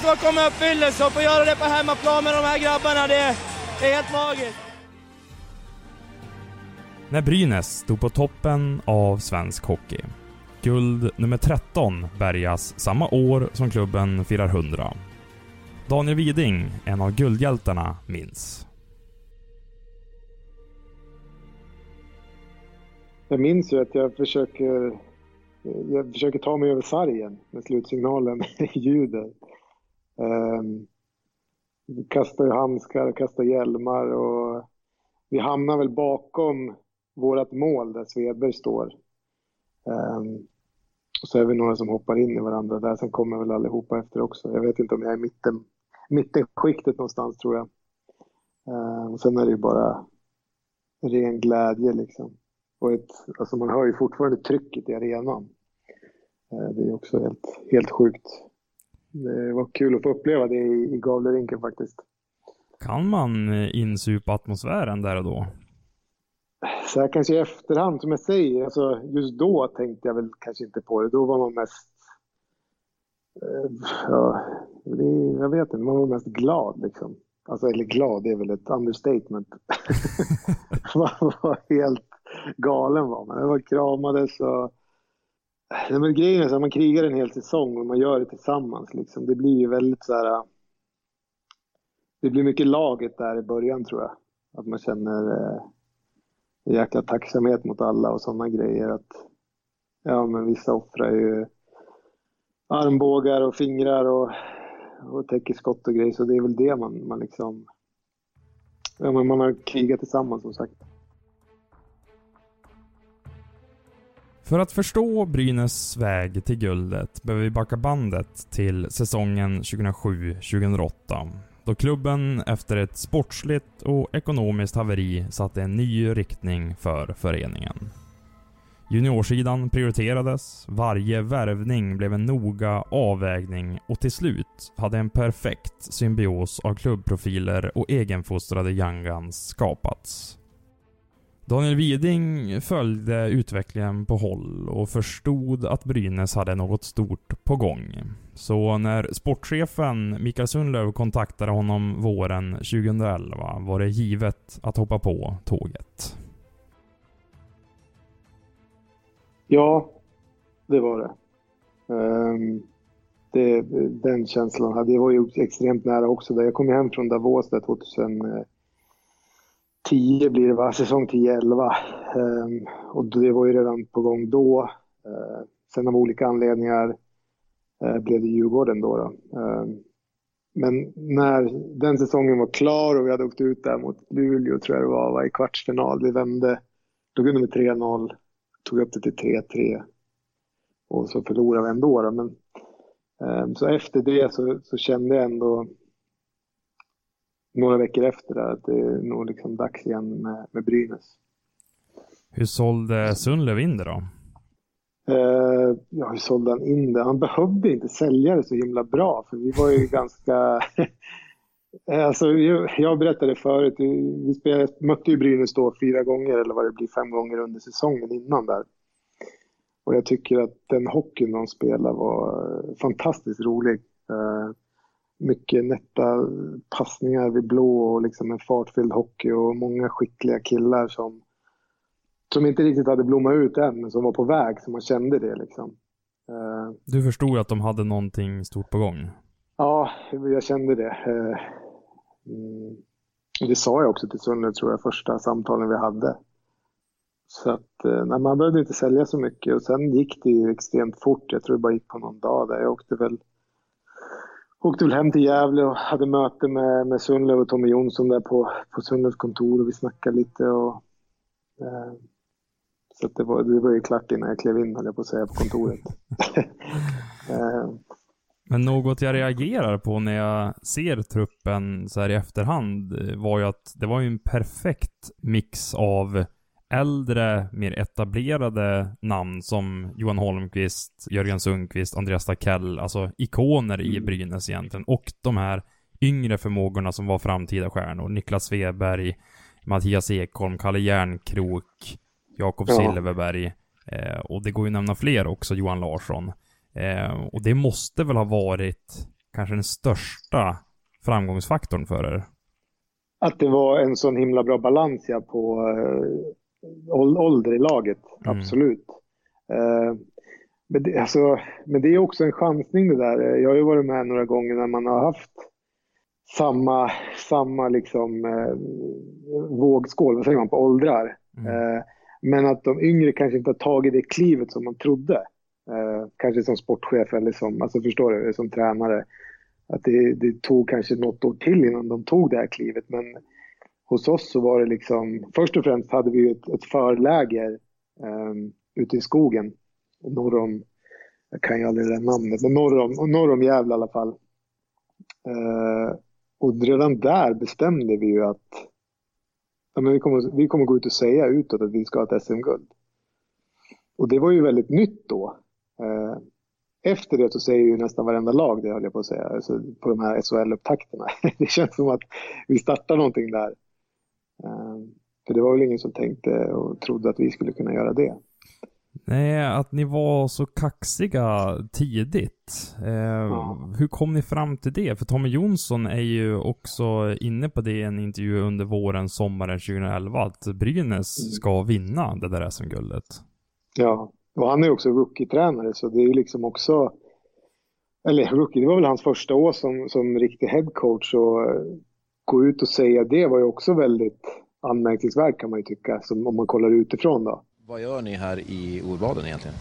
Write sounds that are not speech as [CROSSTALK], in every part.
som har kommit i uppfyllelse och få göra det på hemmaplan med de här grabbarna, det är, det är helt magiskt. När Brynäs stod på toppen av svensk hockey. Guld nummer 13 bärgas samma år som klubben firar 100. Daniel Widing, en av guldhjältarna, minns. Jag minns ju att jag försöker, jag försöker ta mig över sargen med slutsignalen [LAUGHS] i ljudet. Ehm, vi kastar handskar handskar, kastar hjälmar och vi hamnar väl bakom vårt mål där Svedberg står. Ehm, och så är vi några som hoppar in i varandra där, sen kommer väl allihopa efter också. Jag vet inte om jag är i mitten, mittenskiktet någonstans tror jag. Ehm, och sen är det ju bara ren glädje liksom. Och ett, alltså man hör ju fortfarande trycket i arenan. Det är också helt, helt sjukt. Det var kul att få uppleva det i, i Gavlerinken faktiskt. Kan man eh, insupa atmosfären där och då? Så här kanske i efterhand, som jag säger, alltså just då tänkte jag väl kanske inte på det. Då var man mest, eh, ja, det, jag vet inte, man var mest glad liksom. Alltså, eller glad, det är väl ett understatement. [LAUGHS] [LAUGHS] man var helt galen var man. Man kramades och... Nej, men grejen är så att man krigar en hel säsong och man gör det tillsammans. Liksom. Det blir ju väldigt så här... Äh, det blir mycket laget där i början tror jag. Att man känner eh, en jäkla tacksamhet mot alla och sådana grejer. Att, ja, men vissa offrar ju armbågar och fingrar och, och täcker skott och grejer. Så det är väl det man, man liksom... Ja, men man har krigat tillsammans som sagt. För att förstå Brynäs väg till guldet behöver vi backa bandet till säsongen 2007-2008. Då klubben efter ett sportsligt och ekonomiskt haveri satte en ny riktning för föreningen. Juniorsidan prioriterades, varje värvning blev en noga avvägning och till slut hade en perfekt symbios av klubbprofiler och egenfostrade young guns skapats. Daniel Widing följde utvecklingen på håll och förstod att Brynäs hade något stort på gång. Så när sportchefen Mikael Sundlöv kontaktade honom våren 2011 var det givet att hoppa på tåget. Ja, det var det. Um, det den känslan hade jag var ju extremt nära också. Där. Jag kom hem från Davos där eh, 10 blir det va, säsong 10-11. Um, ehm, och det var ju redan på gång då. Uh, sen av olika anledningar uh, blev det Djurgården då. då. Um, men när den säsongen var klar och vi hade åkt ut där mot Luleå tror jag det var, var i kvartsfinal. Vi vände, tog under med 3-0 tog upp det till 3-3 och så förlorade vi ändå. Då. Men, um, så efter det så, så, kände jag ändå några veckor efter det att det är nog liksom dags igen med, med Brynäs. Hur sålde Sundlöv in det då? Uh, ja, hur sålde han in det? Han behövde inte sälja det så himla bra för vi var ju [LAUGHS] ganska Alltså, jag berättade förut, vi spelade, mötte ju Brynäs då fyra gånger eller vad det blir, fem gånger under säsongen innan där. Och jag tycker att den hockeyn de spelade var fantastiskt rolig. Uh, mycket nätta passningar vid blå och liksom en fartfylld hockey och många skickliga killar som, som inte riktigt hade blommat ut än, men som var på väg, så man kände det liksom. Uh, du förstod att de hade någonting stort på gång? Ja, jag kände det. Uh, Mm. Det sa jag också till Sundlöv tror jag första samtalen vi hade. Så att, eh, nej, man behövde inte sälja så mycket och sen gick det ju extremt fort. Jag tror det bara gick på någon dag där. Jag åkte väl, åkte väl hem till Gävle och hade möte med, med Sundlöv och Tommy Jonsson där på, på Sundlövs kontor och vi snackade lite. Och, eh, så det, var, det var ju klart innan jag klev in, höll jag på att säga, på kontoret. [LAUGHS] eh, men något jag reagerar på när jag ser truppen så här i efterhand var ju att det var ju en perfekt mix av äldre, mer etablerade namn som Johan Holmqvist, Jörgen Sundqvist, Andreas Takell, alltså ikoner i mm. Brynäs egentligen. Och de här yngre förmågorna som var framtida stjärnor. Niklas Sveberg, Mattias Ekholm, Kalle Järnkrok, Jakob ja. Silverberg. Eh, och det går ju att nämna fler också, Johan Larsson. Eh, och det måste väl ha varit kanske den största framgångsfaktorn för er? Att det var en sån himla bra balans ja, på äh, ålder i laget, mm. absolut. Äh, men, det, alltså, men det är också en chansning det där. Jag har ju varit med några gånger när man har haft samma, samma liksom, äh, vågskål, vad säger man, på åldrar. Mm. men att de yngre kanske inte har tagit det klivet som man trodde. Eh, kanske som sportchef eller som, alltså förstår du, som tränare. Att det, det, tog kanske något år till innan de tog det här klivet. Men hos oss så var det liksom, först och främst hade vi ett, ett förläger um, ute i skogen. Norr om, jag kan ju aldrig det namnet, men norr om, norr om Gävle i alla fall. Uh, och redan där bestämde vi ju att ja, men vi, kommer, vi kommer gå ut och säga utåt att vi ska ha ett SM-guld. Och det var ju väldigt nytt då. Uh, efter det så säger ju nästan varenda lag det, höll jag på att säga, alltså på de här SHL-upptakterna. [LAUGHS] Det känns som att vi startar någonting där. Eh, för det var väl ingen som tänkte och trodde att vi skulle kunna göra det. Nej, att ni var så kaxiga tidigt. Eh, ja. Hur kom ni fram till det? För Tommy Jonsson är ju också inne på det i en intervju under våren, sommaren 2011, att Brynäs mm. ska vinna det där SM-guldet. Ja, och han är också rookie-tränare så det är liksom också, eller rookie, det var väl hans första år som, som riktig headcoach och gå ut och säga det var ju också väldigt anmärkningsvärt kan man ju tycka, som om man kollar utifrån då. Vad gör ni här i Orbaden egentligen?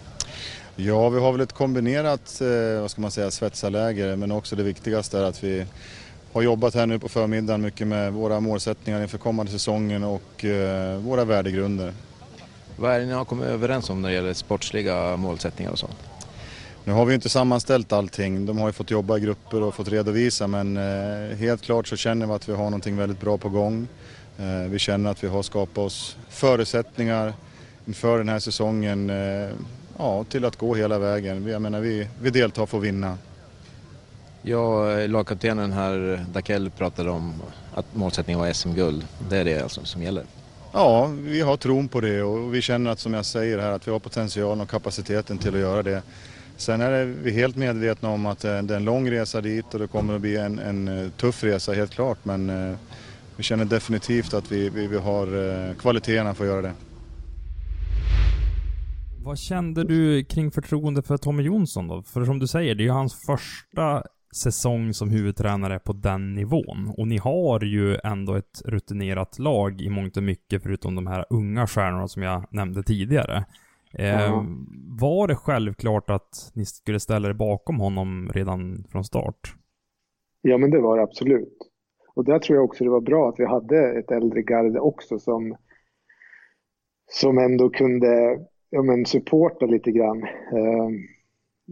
Ja, vi har väl ett kombinerat, eh, vad ska man säga, svetsarläger men också det viktigaste är att vi har jobbat här nu på förmiddagen mycket med våra målsättningar inför kommande säsongen och eh, våra värdegrunder. Vad är det ni har kommit överens om när det gäller sportsliga målsättningar och sånt? Nu har vi inte sammanställt allting. De har ju fått jobba i grupper och fått redovisa men eh, helt klart så känner vi att vi har någonting väldigt bra på gång. Eh, vi känner att vi har skapat oss förutsättningar inför den här säsongen eh, ja, till att gå hela vägen. Jag menar, vi, vi deltar för att vinna. Ja, lagkaptenen här, Dakell, pratade om att målsättningen var SM-guld. Det är det alltså som gäller? Ja, vi har tron på det och vi känner att som jag säger här att vi har potentialen och kapaciteten till att göra det. Sen är vi helt medvetna om att eh, det är en lång resa dit och det kommer att bli en, en eh, tuff resa helt klart men eh, vi känner definitivt att vi, vi, vi har kvaliteterna för att göra det. Vad kände du kring förtroende för Tommy Jonsson då? För som du säger, det är ju hans första säsong som huvudtränare på den nivån. Och ni har ju ändå ett rutinerat lag i mångt och mycket, förutom de här unga stjärnorna som jag nämnde tidigare. Eh, mm. Var det självklart att ni skulle ställa er bakom honom redan från start? Ja, men det var det absolut. Och där tror jag också det var bra att vi hade ett äldre garde också som, som ändå kunde ja, men supporta lite grann. Eh,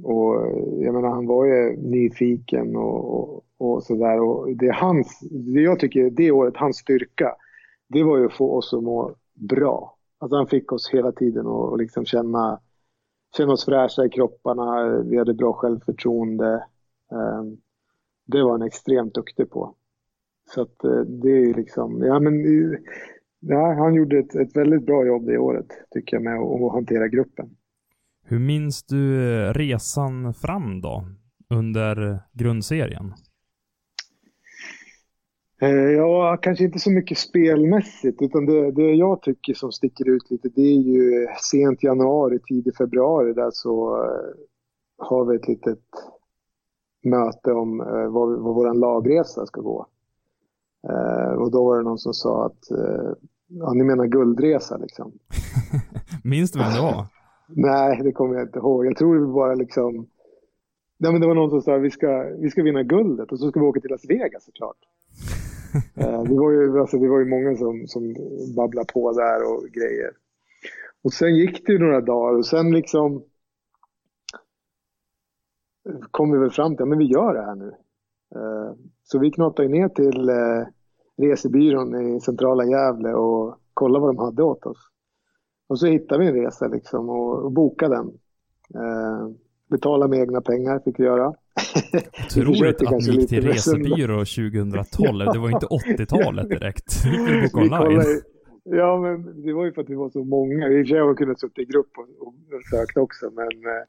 och jag menar, han var ju nyfiken och, och, och sådär. Och det, hans, det jag tycker det året, hans styrka, det var ju att få oss att må bra. Alltså han fick oss hela tiden att liksom känna, känna oss fräscha i kropparna, vi hade bra självförtroende. Ehm, det var han extremt duktig på. Så att eh, det är ju liksom, ja men ja, han gjorde ett, ett väldigt bra jobb det året tycker jag med att hantera gruppen. Hur minns du eh, resan fram då, under grundserien? Eh, ja, kanske inte så mycket spelmässigt, utan det, det jag tycker som sticker ut lite, det är ju sent januari, tidig februari, där så uh, har vi ett litet möte om vad, vad vår lagresa ska gå. Och då var det någon som sa att, ja ni menar guldresa liksom. [LAUGHS] Minns du vem det var? [LAUGHS] Nej, det kommer jag inte ihåg. Jag tror det var bara liksom... Nej, men det var någon som sa vi ska, vi ska vinna guldet och så ska vi åka till Las Vegas såklart. Eh, det, var ju, alltså, det var ju många som, som babblade på där och grejer. Och sen gick det ju några dagar och sen liksom kom vi väl fram till att vi gör det här nu. Eh, så vi knatade ner till eh, resebyrån i centrala Gävle och kollade vad de hade åt oss. Och så hittade vi en resa liksom och, och bokade den. Eh, betala med egna pengar fick vi göra. Otroligt att ni gick till resebyrå 2012. Det var inte 80-talet [LAUGHS] direkt. Vi gick online. Ja, men det var ju för att vi var så många. I och för sig har vi kunnat sitta i grupp och, och sökt också, men eh,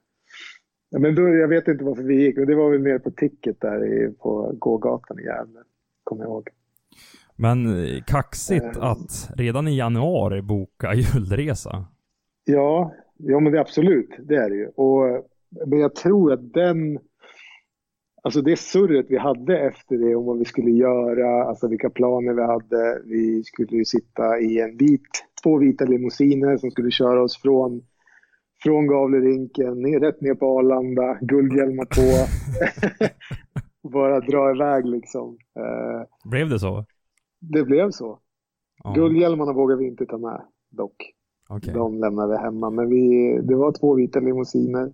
Ja, men då, jag vet inte varför vi gick, men det var väl mer på Ticket där i, på gågatan i Gävle, kommer jag ihåg. Men eh, kaxigt äh, att redan i januari boka [LAUGHS] guldresa. Ja, ja men det absolut, det är det ju. Och, men jag tror att den, alltså det surret vi hade efter det om vad vi skulle göra, alltså vilka planer vi hade. Vi skulle ju sitta i en vit, två vita limousiner som skulle köra oss från från Gavlerinken, ner, rätt ner på Arlanda, guldhjälmar på. [LAUGHS] Bara dra iväg liksom. Eh, blev det så? Det blev så. Ja. Guldhjälmarna vågade vi inte ta med dock. Okay. De lämnade vi hemma. Men vi, det var två vita limousiner.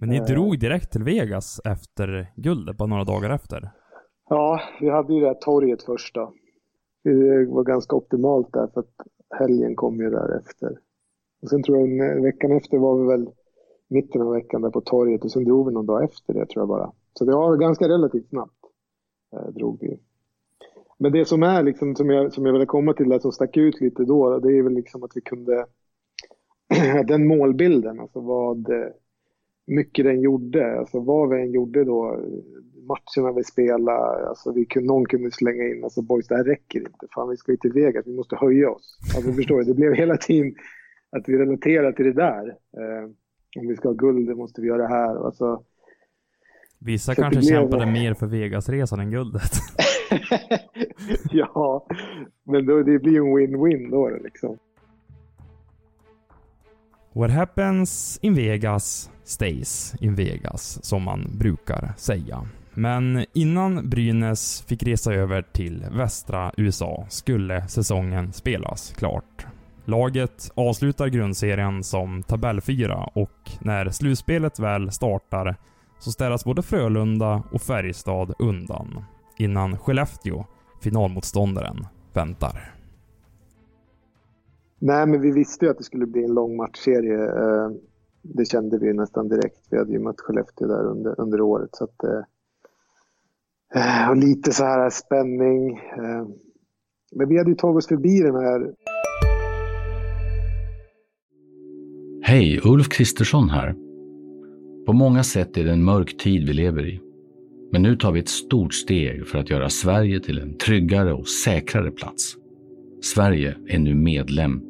Men ni eh, drog direkt till Vegas efter guldet, bara några dagar efter? Ja, vi hade ju det här torget först då. Det var ganska optimalt där för att helgen kom ju därefter. Och sen tror jag veckan efter var vi väl mitten av veckan där på torget och sen drog vi någon dag efter det tror jag bara. Så det var ganska relativt snabbt. Eh, drog vi. Men det som är liksom, som jag, som jag ville komma till, det som stack ut lite då, det är väl liksom att vi kunde, [CLEARS THROAT] den målbilden, alltså vad mycket den gjorde, alltså vad vi än gjorde då, matcherna vi spelade, alltså vi kunde, någon kunde slänga in, alltså boys det här räcker inte, fan vi ska ju till Vegas, vi måste höja oss. Alltså förstår du, det blev hela tiden att vi relaterar till det där. Eh, om vi ska ha guld, det måste vi göra här. Alltså, Vissa kanske kämpade mer för Vegasresan än guldet. [LAUGHS] ja, men då, det blir ju en win-win då liksom. What happens in Vegas stays in Vegas, som man brukar säga. Men innan Brynäs fick resa över till västra USA skulle säsongen spelas klart. Laget avslutar grundserien som tabellfyra och när slutspelet väl startar så städas både Frölunda och Färjestad undan innan Skellefteå, finalmotståndaren, väntar. Nej, men vi visste ju att det skulle bli en lång matchserie. Eh, det kände vi nästan direkt. Vi hade ju mött Skellefteå där under, under året. Så att, eh, eh, och lite så här spänning. Eh, men vi hade ju tagit oss förbi den här Hej, Ulf Kristersson här. På många sätt är det en mörk tid vi lever i. Men nu tar vi ett stort steg för att göra Sverige till en tryggare och säkrare plats. Sverige är nu medlem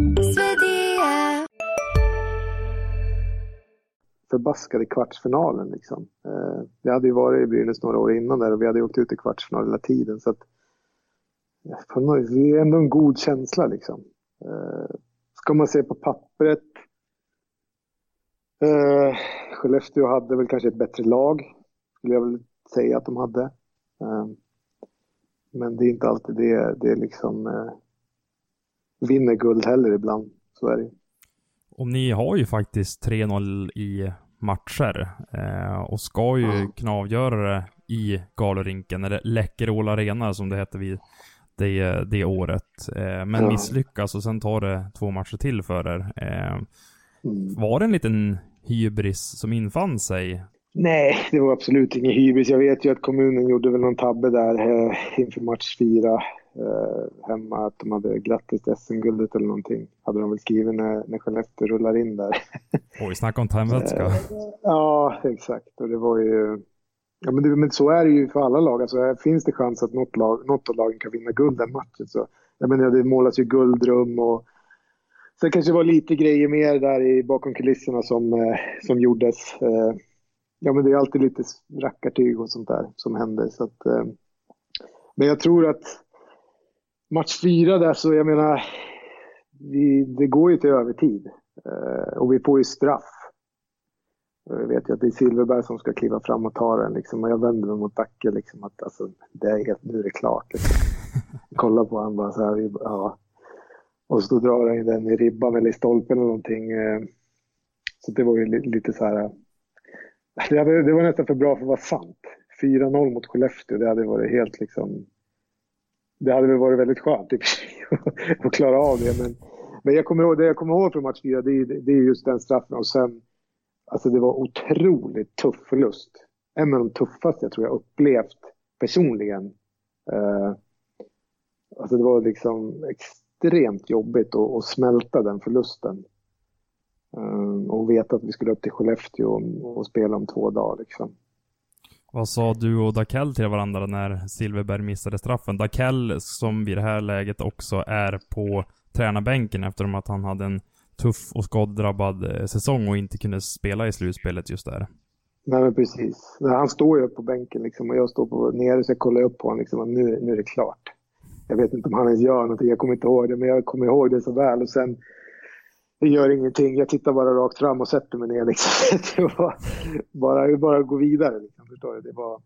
Förbaskade kvartsfinalen liksom. Eh, vi hade ju varit i Brynäs några år innan där och vi hade åkt ut i kvartsfinal hela tiden. Så att eh, på något, det är ändå en god känsla liksom. Eh, ska man se på pappret. Eh, Skellefteå hade väl kanske ett bättre lag, skulle jag väl säga att de hade. Eh, men det är inte alltid det, det liksom eh, vinner guld heller ibland. Så är det och ni har ju faktiskt 3-0 i matcher eh, och ska ju ja. kunna avgöra det i Galorinken, eller Läkerol Arena som det hette vid det, det året. Eh, men ja. misslyckas och sen tar det två matcher till för er. Eh, mm. Var det en liten hybris som infann sig? Nej, det var absolut ingen hybris. Jag vet ju att kommunen gjorde väl någon tabbe där eh, inför match fyra eh, hemma. Att de hade grattis till SM-guldet eller någonting. Hade de väl skrivit när, när Skellefteå rullar in där. [LAUGHS] Oj, snacka om tändvätska. ja, exakt. Och det var ju Ja, men, det, men så är det ju för alla lag. Alltså, finns det chans att något, lag, något av lagen kan vinna guld den matchen så... Jag menar, det målas ju guldrum och... Sen kanske det var lite grejer mer där i, bakom kulisserna som, eh, som gjordes. Eh, ja, men det är alltid lite rackartyg och sånt där som händer. Så att, eh, men jag tror att match fyra där så, jag menar, vi, det går ju till övertid. Eh, och vi får ju straff. Jag vet ju att det är Silverberg som ska kliva fram och ta den. Liksom, och jag vänder mig mot Dacke. Liksom, att, alltså, det är helt, nu är det klart. Liksom. [LAUGHS] Kolla på honom bara så här. Vi, ja. Och så drar han den i ribban eller i stolpen eller någonting. Eh, så det var ju lite så här. [LAUGHS] Det, hade, det var nästan för bra för att vara sant. 4-0 mot Skellefteå, det hade varit helt liksom... Det hade väl varit väldigt skönt i och för sig att klara av det. Men, men jag kommer ihåg, det jag kommer ihåg från match 4, det, det är just den straffen. Och sen, alltså det var otroligt tuff förlust. En av de tuffaste jag tror jag upplevt personligen. Uh, alltså det var liksom extremt jobbigt att, att smälta den förlusten. Uh, och veta att vi skulle upp till Skellefteå och, och spela om två dagar liksom. Vad sa du och Dakell till varandra när Silverberg missade straffen? Dakell som vid det här läget också är på tränarbänken eftersom att han hade en tuff och skaddrabbad eh, säsong och inte kunde spela i slutspelet just där. Nej men precis. Han står ju upp på bänken liksom och jag står på nere så jag kollar upp på honom liksom och nu, nu är det klart. Jag vet inte om han ens gör någonting, jag kommer inte ihåg det men jag kommer ihåg det så väl och sen det gör ingenting, jag tittar bara rakt fram och sätter mig ner liksom. [LAUGHS] Det var bara, bara gå vidare liksom, förstår du? Det var,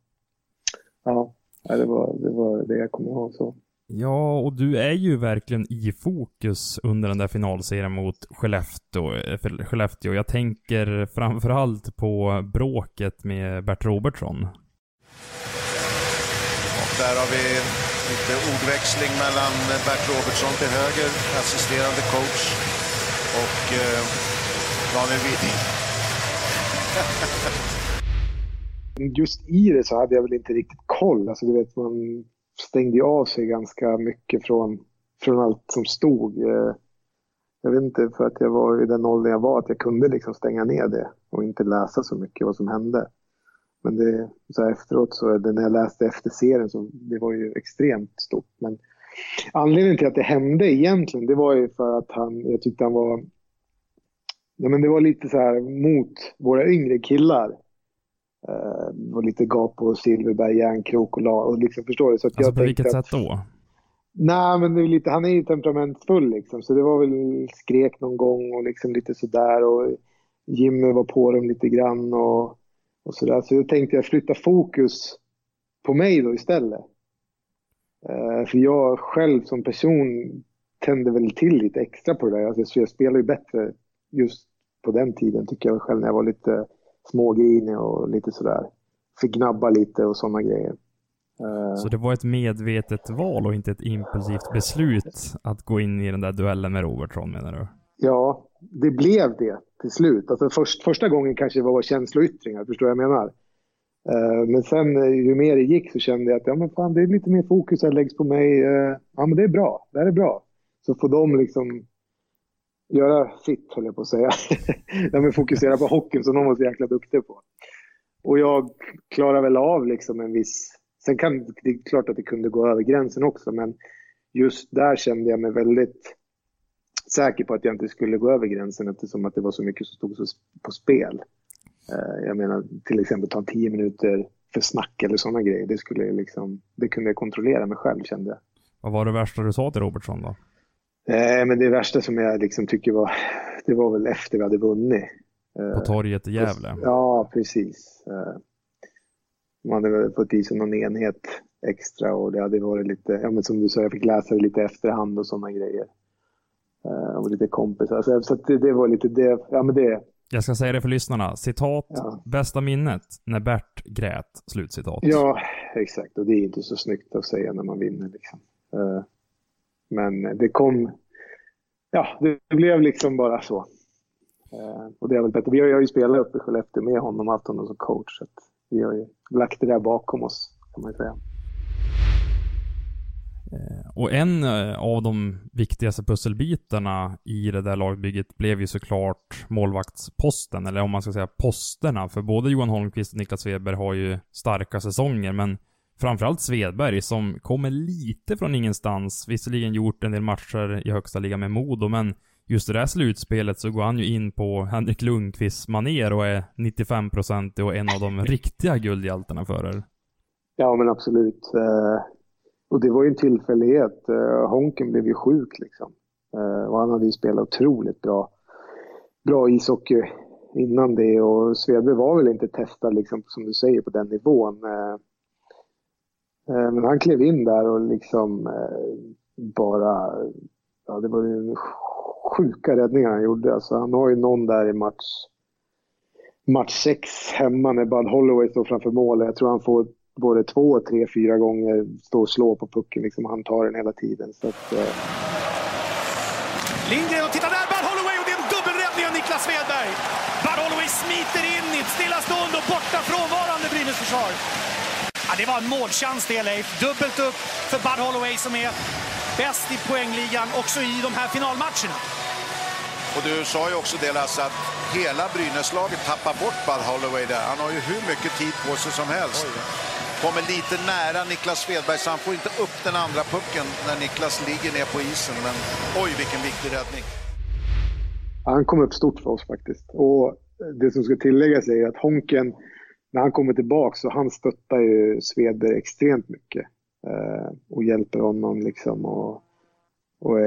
ja, det var, det var det jag kommer ihåg så. Ja, och du är ju verkligen i fokus under den där finalserien mot Skellefteå. Eh, Skellefteå. Jag tänker framförallt på bråket med Bert Robertsson. Och där har vi lite ordväxling mellan Bert Robertsson till höger, assisterande coach, och eh, Daniel Widing. Just i det så hade jag väl inte riktigt koll. Alltså, du vet, man stängde av sig ganska mycket från, från allt som stod. Eh, jag vet inte, för att jag var i den åldern jag var, att jag kunde liksom stänga ner det och inte läsa så mycket vad som hände. Men det, så efteråt, så när jag läste efter serien, så det var ju extremt stort. Men anledningen till att det hände egentligen, det var ju för att han, jag tyckte han var... Ja, men det var lite så här mot våra yngre killar. Uh, och lite gap på Silverberg, järnkrok och, la, och liksom, förstår du? Så att alltså jag på vilket att, sätt då? Nej, men det är lite, han är ju temperamentsfull liksom, så det var väl skrek någon gång och liksom lite sådär och Jimmy var på dem lite grann och, och sådär. Så jag tänkte jag flytta fokus på mig då istället. Uh, för jag själv som person tände väl till lite extra på det där. Alltså, så jag spelar ju bättre just på den tiden tycker jag själv när jag var lite smågrinig och lite sådär. Fick gnabba lite och sådana grejer. Uh, så det var ett medvetet val och inte ett impulsivt beslut att gå in i den där duellen med Robertson menar du? Ja, det blev det till slut. Alltså först, första gången kanske det var känsloyttringar, förstår du vad jag menar? Eh, men sen eh, ju mer det gick så kände jag att ja, men fan, det är lite mer fokus som läggs på mig. Eh, ja, men det är bra. Det här är bra. Så får de liksom göra sitt, höll jag på att säga. [LAUGHS] De fokusera på hockeyn som de var så jäkla duktiga på. Och jag klarar väl av liksom en viss... Sen kan det är klart att det kunde gå över gränsen också, men just där kände jag mig väldigt säker på att jag inte skulle gå över gränsen eftersom att det var så mycket som stod på spel. Eh, jag menar till exempel ta tio minuter för snack eller sådana grejer. Det, skulle liksom, det kunde jag kontrollera mig själv kände jag. Vad var det värsta du sa till Robertsson då? Nej, men det värsta som jag liksom tycker var, det var väl efter vi hade vunnit. På torget i Gävle? Ja, precis. Eh, man hade väl fått i sig någon enhet extra och det hade varit lite, ja men som du sa, jag fick läsa det lite efterhand och sådana grejer. Eh, och lite kompisar. Så, så det, det, var lite det, ja men det. Jag ska säga det för lyssnarna. Citat, ja. bästa minnet när Bert grät. Slutcitat. Ja, exakt. Och det är inte så snyggt att säga när man vinner liksom. Eh, men det kom, ja, det blev liksom bara så. Eh, och det är väl bättre. Vi har, ju spelat uppe i Skellefteå med honom, haft honom som coach. Så vi har ju lagt det där bakom oss, kan man säga. Eh, och en eh, av de viktigaste pusselbitarna i det där lagbygget blev ju såklart målvaktsposten, eller om man ska säga posterna. För både Johan Holmqvist och Niklas Svedberg har ju starka säsonger, men framförallt Svedberg som kommer lite från ingenstans. Visserligen gjort en del matcher i högsta ligan med Modo, men just det där slutspelet så går han ju in på Henrik Lundqvists maner och är 95% och en av de [LAUGHS] riktiga guldhjältarna för er. Ja, men absolut. Och det var ju en tillfällighet. Eh, Honken blev ju sjuk liksom. Eh, och han hade ju spelat otroligt bra, bra ishockey innan det och Svedberg var väl inte testad liksom, som du säger på den nivån. Eh, eh, men han klev in där och liksom eh, bara, ja det var ju sjuka räddningar han gjorde. Alltså, han har ju någon där i match, match sex hemma när Bud Holloway står framför mål. Jag tror han får både två, tre, fyra gånger stå och slå på pucken. Liksom. Han tar den hela tiden. Så att, eh... Lindgren och titta där! Bud Holloway och det är en dubbelräddning av Niklas Svedberg. Bud Holloway smiter in i ett stillastående och borta frånvarande Brynäs försvar. Ja, det var en målchans det, Leif. Dubbelt upp för Bud Holloway som är bäst i poängligan också i de här finalmatcherna. Och du sa ju också det Lasse, att hela Brynäslaget tappar bort Bud Holloway där. Han har ju hur mycket tid på sig som helst. Kommer lite nära Niklas Svedberg så han får inte upp den andra pucken när Niklas ligger ner på isen. Men oj vilken viktig räddning. Han kom upp stort för oss faktiskt. Och det som ska tilläggas är att Honken, när han kommer tillbaka så han stöttar ju Svedberg extremt mycket. Eh, och hjälper honom liksom. Och, och,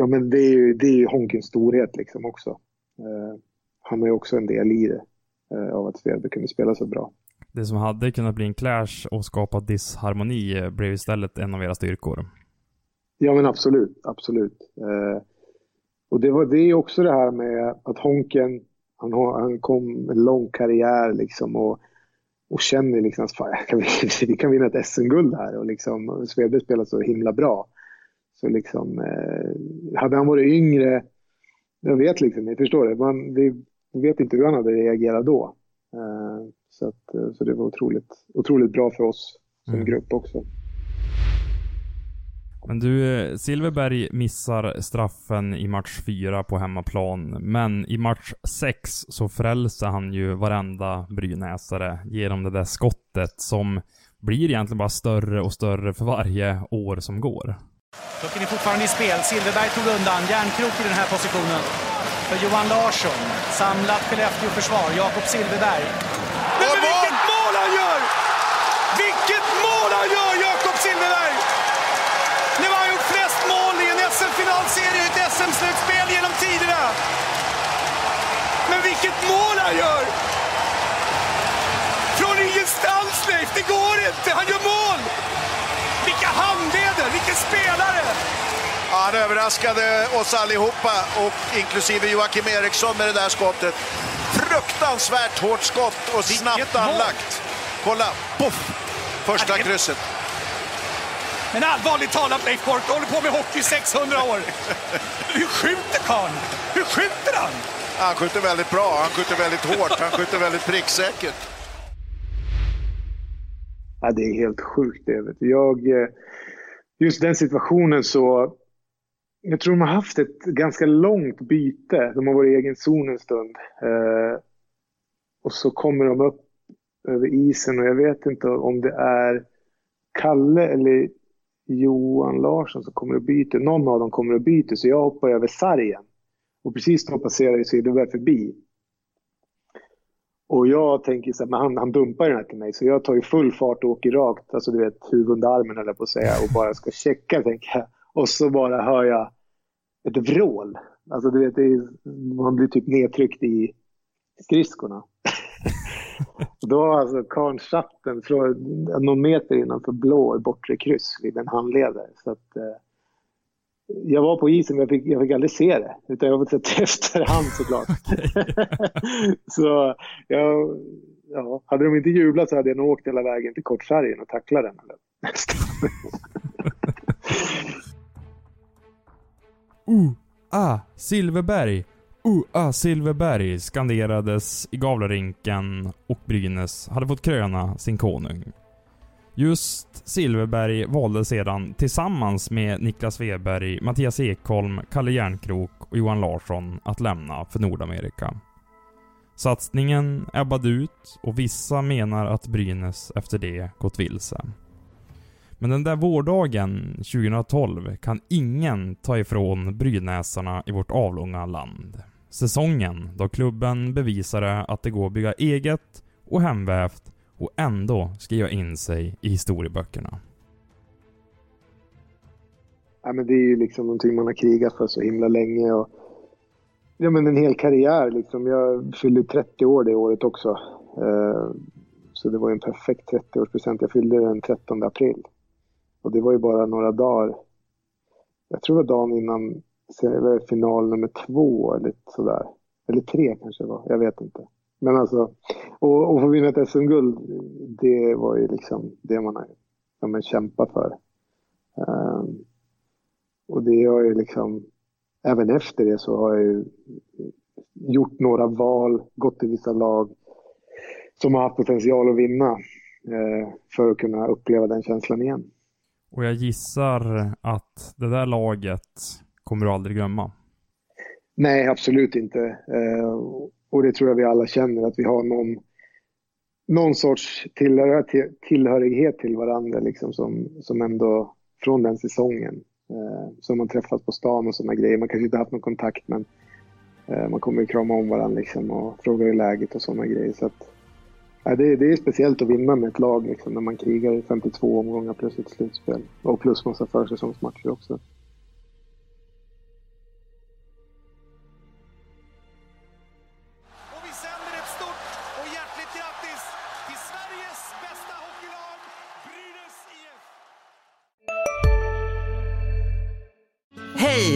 ja, men det är ju, det är ju Honkens storhet liksom också. Eh, han har ju också en del i det, eh, av att Svedberg kunde spela så bra. Det som hade kunnat bli en clash och skapa disharmoni blev istället en av era styrkor. Ja men absolut, absolut. Eh, och det, var, det är också det här med att Honken, han, har, han kom med lång karriär liksom och och känner liksom att kan vi, [LAUGHS] vi kan vinna ett SM-guld här och liksom Svedberg spelar så himla bra. Så liksom, eh, hade han varit yngre, jag vet liksom, ni förstår det, man vi vet inte hur han hade reagerat då. Eh, så, att, eh, så det var otroligt, otroligt bra för oss som mm. grupp också. Men du, eh, Silverberg missar straffen i match 4 på hemmaplan, men i match 6 så frälser han ju varenda brynäsare genom det där skottet som blir egentligen bara större och större för varje år som går. Pucken är fortfarande i spel. Silverberg tog undan. Järnkrok i den här positionen. För Johan Larsson. Samlat Skellefteå-försvar. Jakob Silverberg. Men, men vilket mål han gör! Vilket mål han gör, Jakob Silverberg! Nu har han gjort flest mål i en SM-finalserie SM-slutspel genom tiderna. Men vilket mål han gör! Från ingenstans, Leif! Det går inte! Han gör mål! Vilka handleder! Vilken spelare! Ja, han överraskade oss allihopa, och inklusive Joakim Eriksson med det där skottet. Fruktansvärt hårt skott och snabbt anlagt. Kolla! Poff! Första krysset. Men allvarligt talat Leif Boork, du håller på med hockey i 600 år. Hur skjuter karln? Hur skjuter han? Han skjuter väldigt bra, han skjuter väldigt hårt, han skjuter väldigt pricksäkert. Ja, det är helt sjukt det. Jag, eh, just den situationen så... Jag tror de har haft ett ganska långt byte. De har varit i egen zon en stund. Eh, och så kommer de upp över isen och jag vet inte om det är Kalle eller Johan Larsson som kommer och byter. Någon av dem kommer och byter, så jag hoppar över sargen. Och precis då passerar Silverberg förbi. Och jag tänker så här, men han, han dumpar den här till mig, så jag tar ju full fart och åker rakt, alltså du vet, huvud under armen eller på att säga, och bara ska checka, tänker jag. Och så bara hör jag ett vrål. Alltså du vet, är, man blir typ nedtryckt i skridskorna. Då har alltså karln satt den någon meter innanför blå bortre kryss vid en handledare. Så att, eh, jag var på isen men jag fick, jag fick aldrig se det. Utan jag har fått se efterhand såklart. [LAUGHS] så jag, ja, hade de inte jublat så hade jag nog åkt hela vägen till kortsargen och tacklat den. uh, [LAUGHS] ah, Silverberg! Ua Silverberg skanderades i Gavlerinken och Brynäs hade fått kröna sin konung. Just Silverberg valde sedan tillsammans med Niklas Weberg, Mattias Ekholm, Kalle Järnkrok och Johan Larsson att lämna för Nordamerika. Satsningen ebbade ut och vissa menar att Brynäs efter det gått vilse. Men den där vårdagen 2012 kan ingen ta ifrån brynäsarna i vårt avlånga land. Säsongen då klubben bevisade att det går att bygga eget och hemvävt och ändå skriva in sig i historieböckerna. Ja, men det är ju liksom någonting man har krigat för så himla länge. Och, ja, men en hel karriär liksom. Jag fyllde 30 år det året också. Eh, så det var en perfekt 30-årspresent. Jag fyllde den 13 april. Och det var ju bara några dagar. Jag tror det var dagen innan final nummer två eller sådär. Eller tre kanske det var, jag vet inte. Men alltså, och, och få vinna ett SM-guld, det var ju liksom det man har ja, men kämpat för. Um, och det har ju liksom, även efter det så har jag ju gjort några val, gått till vissa lag som har haft potential att vinna eh, för att kunna uppleva den känslan igen. Och jag gissar att det där laget kommer du aldrig glömma? Nej, absolut inte. Eh, och det tror jag vi alla känner, att vi har någon, någon sorts tillhör, tillhörighet till varandra liksom, som, som ändå från den säsongen. Eh, som man träffat på stan och sådana grejer. Man kanske inte haft någon kontakt men eh, man kommer ju krama om varandra liksom, och fråga hur läget och sådana grejer. Så att, ja, det, det är speciellt att vinna med ett lag liksom, när man krigar i 52 omgångar plus ett slutspel. Och plus massa försäsongsmatcher också.